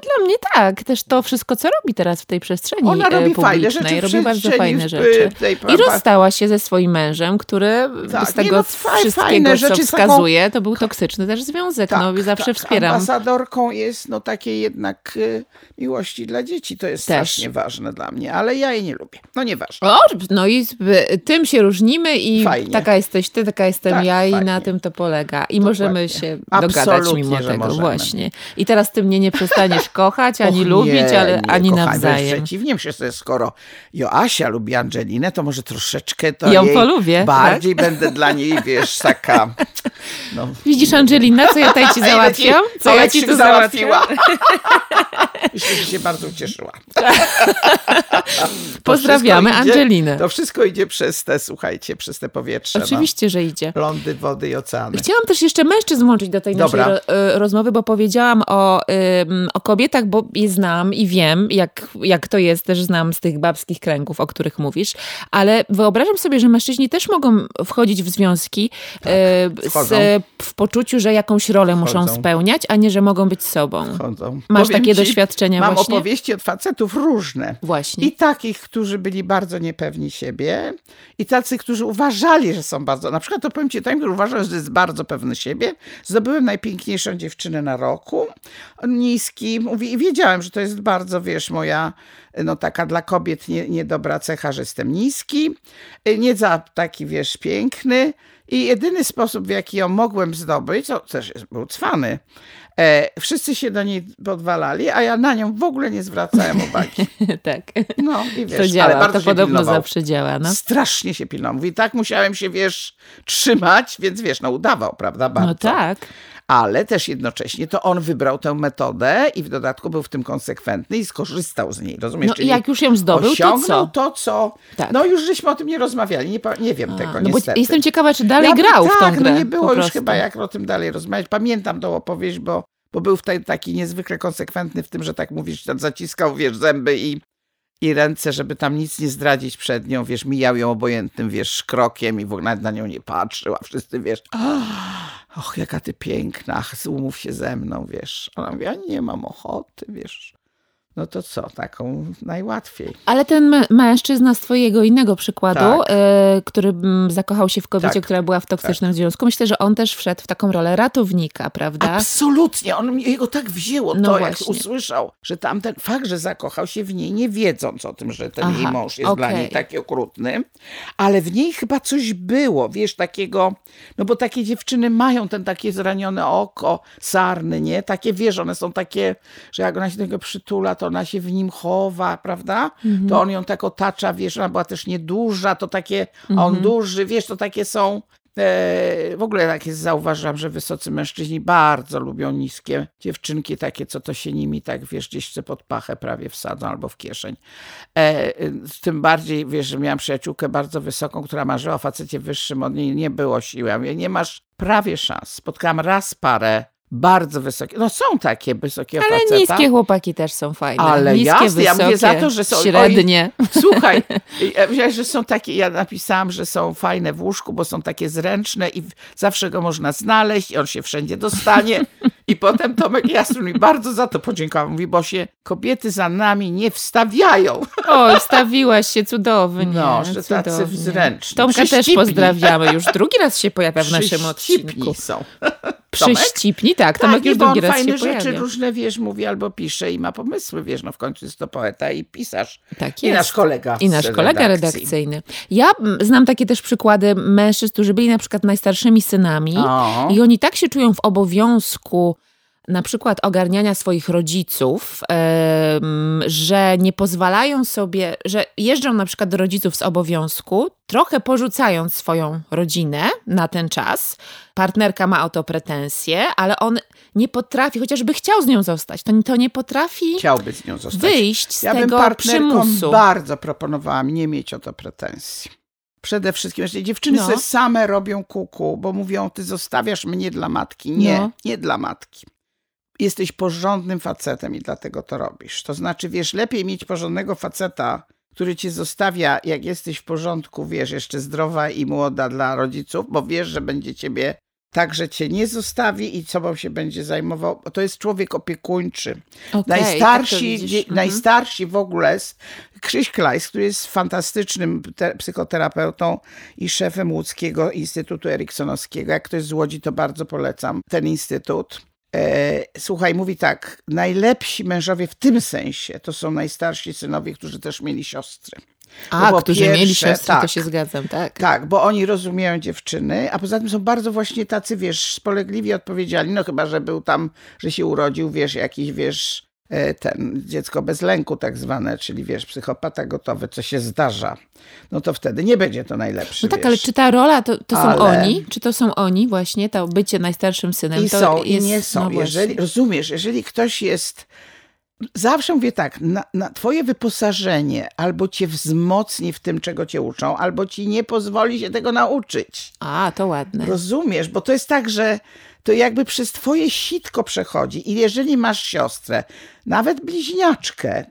A dla mnie tak, też to wszystko, co robi teraz w tej przestrzeni Ona e, robi publicznej, rzeczy robi bardzo fajne w- rzeczy. I rozstała się ze swoim mężem, który Tak, z tego no, wszystkiego, co taką- wskazuje, to był toksyczny też związek. no i zawsze tak, wspieram. Ambasadorką jest no takiej jednak y, miłości dla dzieci. To jest Też. strasznie ważne dla mnie, ale ja jej nie lubię. No nieważne. O, no i z- tym się różnimy i Fajnie. taka jesteś ty, taka jestem Tak, ja i fajnie. na tym to polega. I możemy się dogadać Absolutnie, mimo że tego możemy. właśnie. I teraz ty mnie nie przestaniesz kochać, ani Och, lubić, nie, ale nie, ani wręcz nawzajem. Przeciwnie, myślę sobie, skoro Joasia lubi Angelinę, to może troszeczkę to Ją jej polubię, tak? bardziej będę dla niej, wiesz, taka... No, Widzisz Angelina, co ja tutaj ci <laughs> załatwiam? Co ja ci tu załatwiła. <laughs> Myślę, że się bardzo ucieszyła. <laughs> Pozdrawiamy idzie- Angelinę. To wszystko idzie przez te, słuchajcie, przez te powietrze. Oczywiście, że idzie. No. Lądy, wody i oceany. Chciałam też jeszcze mężczyzn włączyć do tej Dobra. naszej ro, y, rozmowy, bo powiedziałam o, ym, o kobietach, bo je znam i wiem, jak, jak to jest, też znam z tych babskich kręgów, o których mówisz, ale wyobrażam sobie, że mężczyźni też mogą wchodzić w związki z, Tak, wchodzą. w poczuciu, że jakąś rolę muszą Wchodzą. spełniać, a nie, że mogą być sobą. chodzą. Masz takie doświadczenia mam właśnie? opowieści od facetów różne. Właśnie. I takich, którzy byli bardzo niepewni siebie, i tacy, którzy uważali, że są bardzo. Na przykład to powiem ci, ten, który uważał, że jest bardzo pewny siebie, zdobyłem najpiękniejszą dziewczynę na roku. Niski, mówi, i wiedziałem, że to jest bardzo, wiesz, moja, no taka dla kobiet nie, niedobra cecha, że jestem niski, nie za taki, wiesz, piękny. I jedyny sposób, w jaki ją mogłem zdobyć, to też był cwany, E, wszyscy się do niej podwalali, a ja na nią w ogóle nie zwracałem uwagi. <laughs> tak. No i wiesz, to działa, ale bardzo to podobno pilnował. zawsze działa. No. Strasznie się pilnował. Mówi, tak musiałem się, wiesz, trzymać, więc wiesz, no udawał, prawda, bardzo. No tak. Ale też jednocześnie to on wybrał tę metodę i w dodatku był w tym konsekwentny i skorzystał z niej, rozumiesz? No i Czyli jak już ją zdobył, to co? to, co... Tak. No już żeśmy o tym nie rozmawiali, nie, nie wiem A, tego no bo niestety. jestem ciekawa, czy dalej Ja- grał tak, w tą grę. no nie było już chyba jak o tym dalej rozmawiać. Pamiętam tą opowieść, bo, bo był tutaj taki niezwykle konsekwentny w tym, że tak mówisz, tam zaciskał, wiesz, zęby i, i ręce, żeby tam nic nie zdradzić przed nią, wiesz, mijał ją obojętnym, wiesz, krokiem i w ogóle na nią nie patrzył, a wszyscy, wiesz, <gasps> och, jaka ty piękna, ach, umów się ze mną, wiesz. Ona mówi, ja nie mam ochoty, wiesz. No to co, taką najłatwiej. Ale ten mę- mężczyzna z twojego innego przykładu, Tak. e, który mm, zakochał się w kobiecie, Tak. która była w toksycznym związku, myślę, że on też wszedł w taką rolę ratownika, prawda? Absolutnie, on mnie- jego tak wzięło No to, jak właśnie. usłyszał, że tamten fakt, że zakochał się w niej, nie wiedząc o tym, że ten Aha, jej mąż jest dla okej. niej taki okrutny, ale w niej chyba coś było, wiesz, takiego, no bo takie dziewczyny mają ten takie zranione oko, sarny, nie? Takie, wiesz, one są takie, że jak ona się niego przytula, to ona się w nim chowa, prawda? Mhm. To on ją tak otacza, wiesz, ona była też nieduża, to takie, Mhm. on duży, wiesz, to takie są E, w ogóle takie zauważam, że wysocy mężczyźni bardzo lubią niskie dziewczynki, takie, co to się nimi tak, wiesz, gdzieś pod pachę prawie wsadzą albo w kieszeń. E, tym bardziej, wiesz, że miałam przyjaciółkę bardzo wysoką, która marzyła o facecie wyższym, od niej nie było siły. Ja mówię, nie masz prawie szans. Spotkałam raz parę bardzo wysokie, no są takie wysokie Ale faceta. niskie chłopaki też są fajne. Ale niskie, jasne, wysokie, ja mówię za to, że są- średnie. <laughs> Słuchaj, ja wziąłeś, że są takie, ja napisałam, że są fajne w łóżku, bo są takie zręczne i zawsze go można znaleźć i on się wszędzie dostanie. I potem Tomek Jasny mi bardzo za to podziękował. Mówi, bo się kobiety za nami nie wstawiają. Oj, stawiłaś się cudownie. No, że tacy cudownie. zręczni. Tomka też pozdrawiamy. Już drugi raz się pojawia w naszym odcinku. Są. Przyścipni, tak. Tomek Tak, już drugi raz fajne się rzeczy pojawia. różne, wiesz, mówi albo pisze i ma pomysły, wiesz, no w końcu jest to poeta i pisarz. Tak I jest. nasz kolega I nasz kolega redakcyjny. Ja znam takie też przykłady mężczyzn, którzy byli na przykład najstarszymi synami O. i oni tak się czują w obowiązku na przykład ogarniania swoich rodziców, że nie pozwalają sobie, że jeżdżą na przykład do rodziców z obowiązku, trochę porzucając swoją rodzinę na ten czas. Partnerka ma o to pretensje, ale on nie potrafi, chociażby chciał z nią zostać, to, to nie potrafi Chciałby z nią zostać. wyjść z Ja bym tego partnerkom przymusu. bardzo proponowałam nie mieć o to pretensji. Przede wszystkim, że dziewczyny No. same robią kuku, bo mówią, ty zostawiasz mnie dla matki. Nie, No. nie dla matki. Jesteś porządnym facetem i dlatego to robisz. To znaczy, wiesz, lepiej mieć porządnego faceta, który cię zostawia, jak jesteś w porządku, wiesz, jeszcze zdrowa i młoda dla rodziców, bo wiesz, że będzie ciebie tak, że cię nie zostawi i sobą się będzie zajmował. To jest człowiek opiekuńczy. Okej, tak Najstarsi, dzie- Mhm. najstarsi w ogóle, Krzyś Klajs, który jest fantastycznym te- psychoterapeutą i szefem Łódzkiego Instytutu Eriksonowskiego. Jak ktoś z Łodzi, to bardzo polecam ten instytut. E, słuchaj, mówi tak, najlepsi mężowie w tym sensie to są najstarsi synowie, którzy też mieli siostry. A, po którzy mieli pierwsze, siostry, to tak. się zgadzam, tak. Tak, bo oni rozumieją dziewczyny, a poza tym są bardzo właśnie tacy, wiesz, spolegliwi, odpowiedzialni, no chyba, że był tam, że się urodził, wiesz, jakiś, wiesz, ten, dziecko bez lęku tak zwane, czyli, wiesz, psychopata gotowy, co się zdarza, no to wtedy nie będzie to najlepszy, No tak, wiesz. ale czy ta rola to, to są Ale- oni? Czy to są oni właśnie, to bycie najstarszym synem? I to są, jest, i nie są. No jeżeli, rozumiesz, jeżeli ktoś jest. Zawsze mówię tak, na, na twoje wyposażenie albo cię wzmocni w tym, czego cię uczą, albo ci nie pozwoli się tego nauczyć. A, to ładne. Rozumiesz, bo to jest tak, że to jakby przez twoje sitko przechodzi. I jeżeli masz siostrę, nawet bliźniaczkę,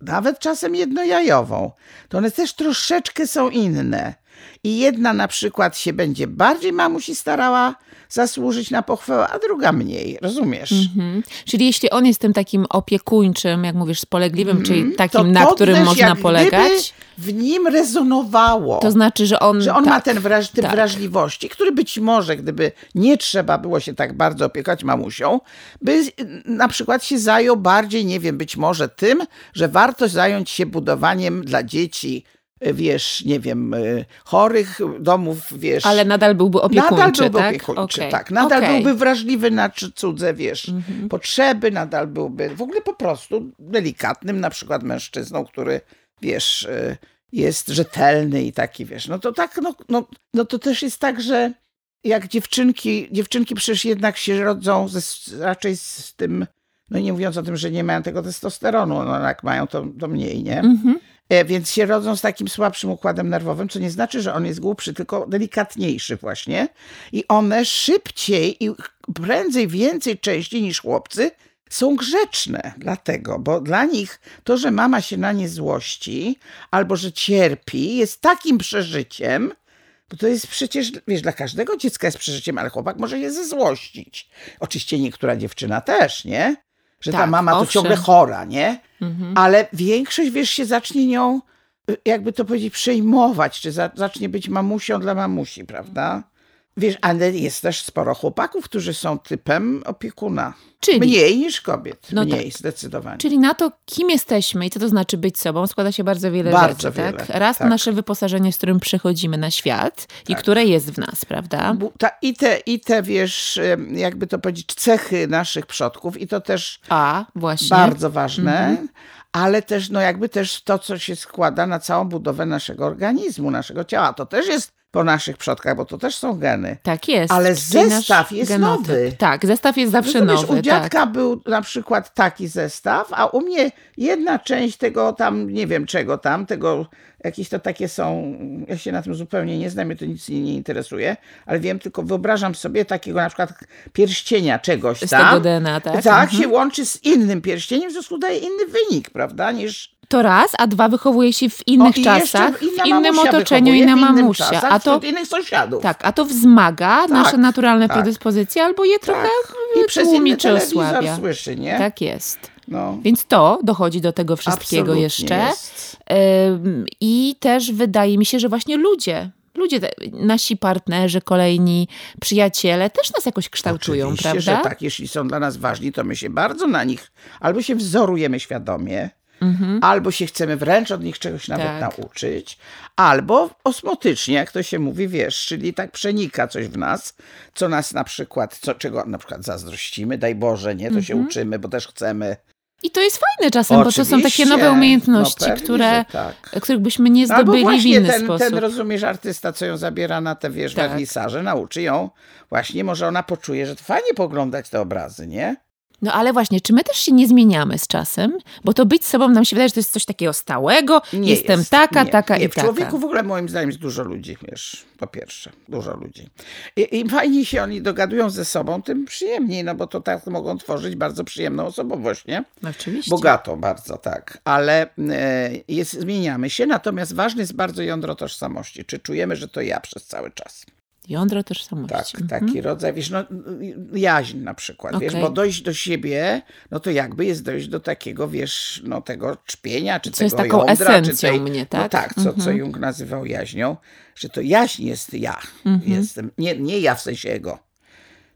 nawet czasem jednojajową, to one też troszeczkę są inne. I jedna na przykład się będzie bardziej mamusi starała zasłużyć na pochwałę, a druga mniej. Rozumiesz? Mhm. Czyli jeśli on jest tym takim opiekuńczym, jak mówisz, spolegliwym, czyli takim, Mhm. to na to którym też można polegać, w nim rezonowało. to znaczy, że on... Że on tak, ma ten wraż, typ tak. wrażliwości, który być może, gdyby nie trzeba było się tak bardzo opiekować mamusią, by na przykład się zajął bardziej, nie wiem, być może tym, że warto zająć się budowaniem dla dzieci wiesz, nie wiem, chorych, domów, wiesz. Ale nadal byłby opiekuńczy, Nadal byłby tak? opiekuńczy, Okay. tak. Nadal okay. byłby wrażliwy na cudze, wiesz, mhm. potrzeby, nadal byłby w ogóle po prostu delikatnym na przykład mężczyzną, który, wiesz, jest rzetelny i taki, wiesz, no to tak, no, no, no to też jest tak, że jak dziewczynki, dziewczynki przecież jednak się rodzą ze, raczej z tym, no nie mówiąc o tym, że nie mają tego testosteronu, no jak mają, to, to mniej, nie? Mm-hmm. Więc się rodzą z takim słabszym układem nerwowym, co nie znaczy, że on jest głupszy, tylko delikatniejszy właśnie. I one szybciej i prędzej, więcej, częściej niż chłopcy są grzeczne, dlatego, bo dla nich to, że mama się na nie złości albo że cierpi, jest takim przeżyciem, bo to jest przecież, wiesz, dla każdego dziecka jest przeżyciem, ale chłopak może je zezłościć. Oczywiście niektóra dziewczyna też, nie? Że tak, ta mama owszem. to ciągle chora, nie? Mhm. Ale większość, wiesz, się zacznie nią, jakby to powiedzieć, przejmować, czy za, zacznie być mamusią dla mamusi, prawda? Wiesz, ale jest też sporo chłopaków, którzy są typem opiekuna. Czyli, mniej niż kobiet. no mniej, tak. zdecydowanie. Czyli na to, kim jesteśmy i co to znaczy być sobą, składa się bardzo wiele Bardzo rzeczy. wiele, tak? Raz tak. nasze wyposażenie, z którym przychodzimy na świat i które jest w nas, prawda? I, te, I te, wiesz, jakby to powiedzieć, cechy naszych przodków i to też A, właśnie. bardzo ważne, ale też, no jakby też to, co się składa na całą budowę naszego organizmu, naszego ciała. To też jest po naszych przodkach, bo to też są geny. Tak jest. Ale zestaw jest genotyp. nowy. Tak, zestaw jest zawsze Rozumiesz, nowy. u dziadka tak. był na przykład taki zestaw, a u mnie jedna część tego tam, nie wiem czego tam, tego, jakieś to takie są, ja się na tym zupełnie nie znam, mnie to nic nie, nie interesuje, ale wiem, tylko wyobrażam sobie takiego na przykład pierścienia czegoś Z tam. tego DNA, tak? Tak, Mhm. się łączy z innym pierścieniem, w związku daje inny wynik, prawda, niż... To raz, a dwa wychowuje się w innych O, i czasach, w innym otoczeniu, inna mamusia. czasach, A to, innych sąsiadów. tak, a to wzmaga nasze naturalne tak. predyspozycje albo je trochę I przez inny tłumi czy osłabia. słyszy, nie? Tak jest. No. Więc to dochodzi do tego wszystkiego Absolutnie jeszcze. jest. I też wydaje mi się, że właśnie ludzie, ludzie, nasi partnerzy, kolejni przyjaciele też nas jakoś kształtują, Oczywiście, prawda? że tak. Jeśli są dla nas ważni, to my się bardzo na nich albo się wzorujemy świadomie, albo się chcemy wręcz od nich czegoś nawet Mhm. Tak. nauczyć, albo osmotycznie, jak to się mówi, wiesz, czyli tak przenika coś w nas, co nas na przykład, co, czego na przykład zazdrościmy, daj Boże, nie, to się Mhm. uczymy, bo też chcemy. I to jest fajne czasem, bo to są takie Oczywiście. nowe umiejętności, No pewnie, które, tak. których byśmy nie zdobyli w właśnie inny ten, sposób. ten, rozumiesz, artysta, co ją zabiera na te, wiesz, Tak. wernisaże, nauczy ją, właśnie może ona poczuje, że to fajnie poglądać te obrazy, nie? No ale właśnie, czy my też się nie zmieniamy z czasem? Bo to być sobą nam się wydaje, że to jest coś takiego stałego. Nie Jestem jest. taka, nie, taka nie. i w taka. człowieku w ogóle moim zdaniem jest dużo ludzi, wiesz, po pierwsze, dużo ludzi. I, Im fajniej się oni dogadują ze sobą, tym przyjemniej, no bo to tak mogą tworzyć bardzo przyjemną osobowość, nie? Oczywiście. Bogato bardzo, tak. Ale e, jest, zmieniamy się, natomiast ważne jest bardzo jądro tożsamości. Czy czujemy, że to ja przez cały czas? Jądro tożsamości. Tak, Mhm. taki rodzaj, wiesz, no, jaźń na przykład, wiesz, Okej. bo dojść do siebie, no to jakby jest dojść do takiego, wiesz, no tego czpienia, czy Co tego jest taką jądra, czy tej, mnie, No tak? tak, co, co Mhm. Jung nazywał jaźnią, że to jaźń jest ja, Mhm. jestem, nie, nie ja w sensie ego,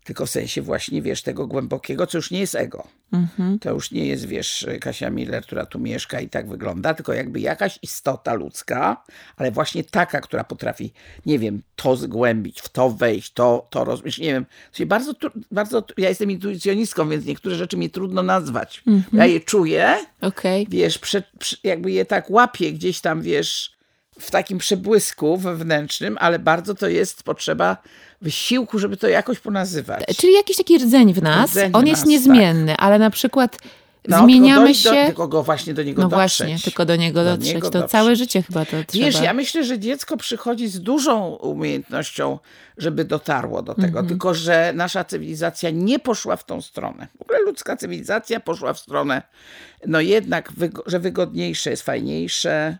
tylko w sensie właśnie, wiesz, tego głębokiego, co już nie jest ego. Mhm. To już nie jest, wiesz, Kasia Miller, która tu mieszka i tak wygląda, tylko jakby jakaś istota ludzka, ale właśnie taka, która potrafi, nie wiem, to zgłębić, w to wejść, to, to rozumieć, nie wiem. Czyli bardzo, bardzo, ja jestem intuicjonistką, więc niektóre rzeczy mi trudno nazwać. Ja je czuję, Okej. wiesz, prze, jakby je tak łapię gdzieś tam, wiesz, w takim przebłysku wewnętrznym, ale bardzo to jest potrzeba wysiłku, żeby to jakoś ponazywać. Czyli jakiś taki rdzeń w nas, Rdzeń w on jest nas, niezmienny, ale na przykład No, zmieniamy się... Do, tylko go właśnie do niego no dotrzeć. właśnie, tylko do niego Do dotrzeć. niego to dotrzeć. całe życie chyba to trzeba. Wiesz, ja myślę, że dziecko przychodzi z dużą umiejętnością, żeby dotarło do tego, Mhm. tylko że nasza cywilizacja nie poszła w tą stronę. W ogóle ludzka cywilizacja poszła w stronę, no jednak, wygo- że wygodniejsze jest fajniejsze,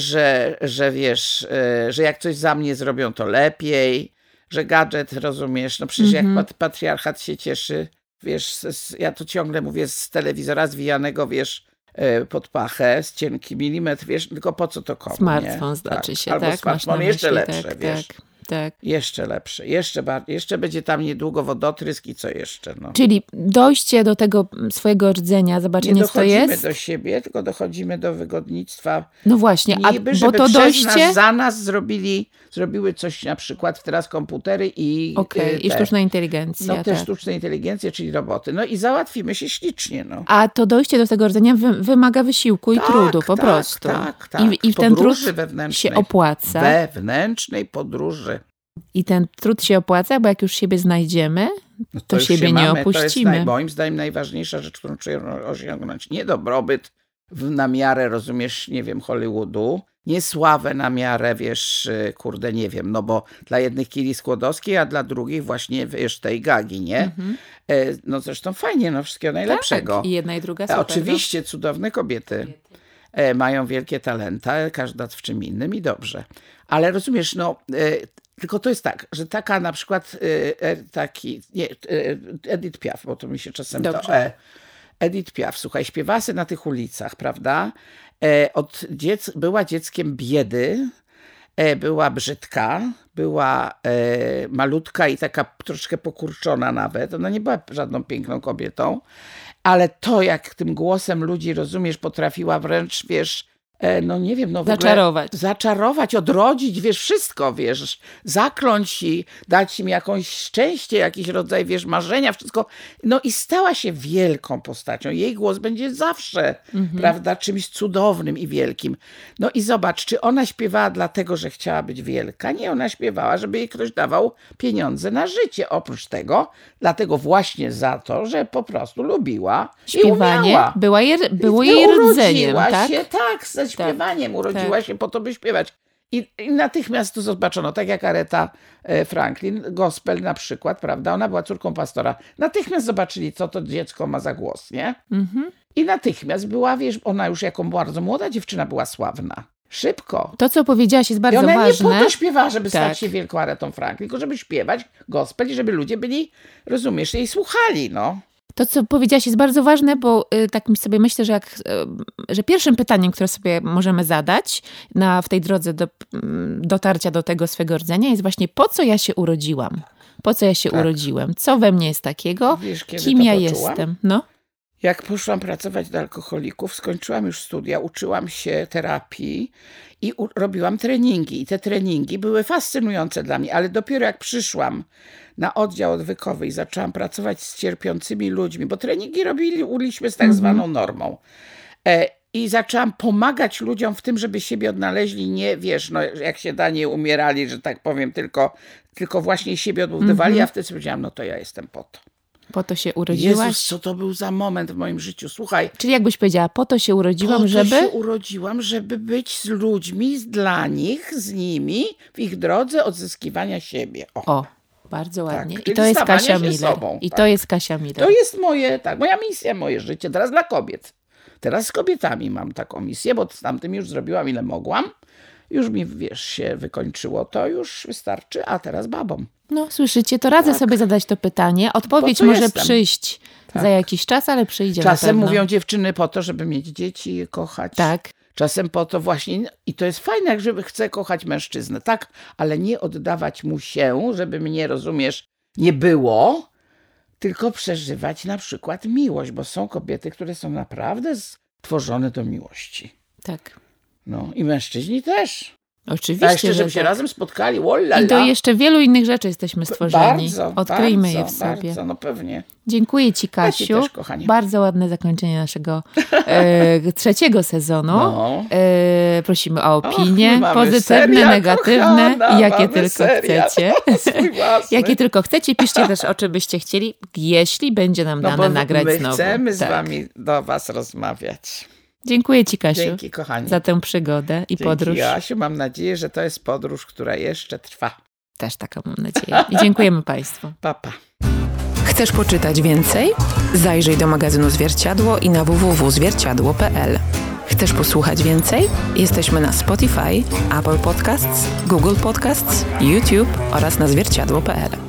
że, że wiesz, e, że jak coś za mnie zrobią, to lepiej, że gadżet, rozumiesz, no przecież Mhm. jak pat- patriarchat się cieszy, wiesz, z, ja to ciągle mówię z telewizora zwijanego, wiesz, e, pod pachę, z cienki milimetr, wiesz, tylko po co to komu, Smartfon nie? znaczy Tak. się, Albo tak? Masz smartfon jeszcze myśli, lepsze, tak, wiesz. tak. Tak. Jeszcze lepsze. Jeszcze, bardziej, jeszcze będzie tam niedługo wodotrysk i co jeszcze. No. Czyli dojście do tego swojego rdzenia, Nie zobaczenie co to dochodzimy jest. do siebie, tylko dochodzimy do wygodnictwa. No właśnie, a, Niby, bo żeby to dojście... nas, za nas zrobili, zrobiły coś na przykład teraz komputery i, Okej, e, i sztuczna inteligencja. No te tak. sztuczne inteligencje, czyli roboty. No i załatwimy się ślicznie. No. A to dojście do tego rdzenia wy, wymaga wysiłku i Tak, trudu po tak, prostu. Tak, tak. I, I ten trud wewnętrznej. się opłaca. Wewnętrznej podróży. I ten trud się opłaca, bo jak już siebie znajdziemy, No To już siebie się nie mamy. To jest opuścimy. naj, moim zdaniem najważniejsza rzecz, którą trzeba osiągnąć. Nie dobrobyt w, na miarę, rozumiesz, nie wiem, Hollywoodu, nie sławę na miarę, wiesz, y, kurde, nie wiem, no bo dla jednych Kili Skłodowskiej, a dla drugich właśnie, wiesz, tej Gagi, nie? Mhm. E, No zresztą fajnie, no wszystkiego najlepszego. tak, i jedna i druga E, super. Oczywiście, cudowne kobiety. E, Mają wielkie talenta, każda w czym innym i dobrze. Ale rozumiesz, no, tylko to jest tak, że taka na przykład e, e, taki, nie, e, Edith Piaf, bo to mi się czasem to... Dobrze. E, Edith Piaf, słuchaj, sobie na tych ulicach, prawda? E, od dziec była dzieckiem biedy, e, była brzydka, była malutka i taka troszkę pokurczona nawet. Ona nie była żadną piękną kobietą, ale to, jak tym głosem ludzi, rozumiesz, potrafiła wręcz, wiesz, no nie wiem, no w ogóle Zaczarować. zaczarować, odrodzić, wiesz, wszystko, wiesz, zakląć i dać im jakąś szczęście, jakiś rodzaj, wiesz, marzenia, wszystko. No i stała się wielką postacią. Jej głos będzie zawsze, prawda, czymś cudownym i wielkim. No i zobacz, czy ona śpiewała dlatego, że chciała być wielka? Nie, ona śpiewała, żeby jej ktoś dawał pieniądze na życie. Oprócz tego, dlatego właśnie za to, że po prostu lubiła i Śpiewanie umiała. była jej, było I jej rdzeniem, tak? się, tak, ze śpiewaniem. Urodziła tak. się po to, by śpiewać. I, I natychmiast to zobaczono, tak jak Aretha e, Franklin, gospel na przykład, prawda? Ona była córką pastora. Natychmiast zobaczyli, co to dziecko ma za głos, nie? Mhm. I natychmiast była, wiesz, ona już jako bardzo młoda dziewczyna była sławna. Szybko. To, co powiedziałaś, jest I bardzo ona nie ważne. po to śpiewała, żeby Tak. stać się wielką Aretą Franklin, tylko żeby śpiewać gospel i żeby ludzie byli, rozumiesz, jej słuchali, no. To, co powiedziałaś, jest bardzo ważne, bo y, tak sobie myślę, że, jak, y, że pierwszym pytaniem, które sobie możemy zadać na, w tej drodze do, mm, dotarcia do tego swego rdzenia jest właśnie po co ja się urodziłam? Po co ja się Tak. urodziłem? Co we mnie jest takiego? Wiesz, Kim ja poczułam? jestem? No, Jak poszłam pracować do alkoholików, skończyłam już studia, uczyłam się terapii i robiłam treningi. I te treningi były fascynujące dla mnie, ale dopiero jak przyszłam na oddział odwykowy i zaczęłam pracować z cierpiącymi ludźmi, bo treningi robiliśmy z tak zwaną normą. E, I zaczęłam pomagać ludziom w tym, żeby siebie odnaleźli, nie wiesz, no, jak się da, nie umierali, że tak powiem, tylko, tylko właśnie siebie odbudowali. Ja wtedy sobie powiedziałam, no to ja jestem po to. Po to się urodziłaś. Jezus, co to był za moment w moim życiu. Słuchaj, Czyli jakbyś powiedziała, po to się urodziłam, po to żeby... się urodziłam, żeby być z ludźmi, dla nich, z nimi, w ich drodze odzyskiwania siebie. O, O, bardzo ładnie. I czyli to jest Kasia Miller. sobą, I tak. to jest Kasia Miller. to jest moje, tak, moja misja, moje życie. Teraz dla kobiet. Teraz z kobietami mam taką misję, bo z tamtym już zrobiłam ile mogłam. Już mi, wiesz, się wykończyło, to już wystarczy, a teraz babom. No, słyszycie, to radzę sobie zadać to pytanie. Odpowiedź może jestem? przyjść za jakiś czas, ale przyjdzie Czasem mówią dziewczyny po to, żeby mieć dzieci i kochać. Tak. Czasem po to właśnie, i to jest fajne, jak żeby chce kochać mężczyznę, tak, ale nie oddawać mu się, żeby mnie, rozumiesz, nie było, tylko przeżywać na przykład miłość, bo są kobiety, które są naprawdę stworzone do miłości. Tak. No i mężczyźni też. Oczywiście, A jeszcze, że żeby się tak. razem spotkali, wola I do jeszcze wielu innych rzeczy jesteśmy stworzeni. Bardzo, Odkryjmy bardzo, je w sobie. Bardzo, no pewnie. Dziękuję Ci, Ja Kasiu. też, kochanie. Bardzo ładne zakończenie naszego <laughs> e, trzeciego sezonu. No. E, prosimy o opinie, mamy pozytywne, serial, negatywne, kochana, jakie tylko serial. chcecie. <laughs> Jakie tylko chcecie. Piszcie też o czym byście chcieli, jeśli będzie nam No dane nagrać my znowu. chcemy z Tak. wami do was rozmawiać. Dziękuję Ci, Kasiu, Dzięki, kochani. za tę przygodę i Dzięki, podróż. Joasiu. Mam nadzieję, że to jest podróż, która jeszcze trwa. Też taką mam nadzieję. I dziękujemy <laughs> Państwu. Papa. Chcesz poczytać więcej? Zajrzyj do magazynu Zwierciadło i na www.zwierciadło.pl. Chcesz posłuchać więcej? Jesteśmy na Spotify, Apple Podcasts, Google Podcasts, YouTube oraz na zwierciadło.pl.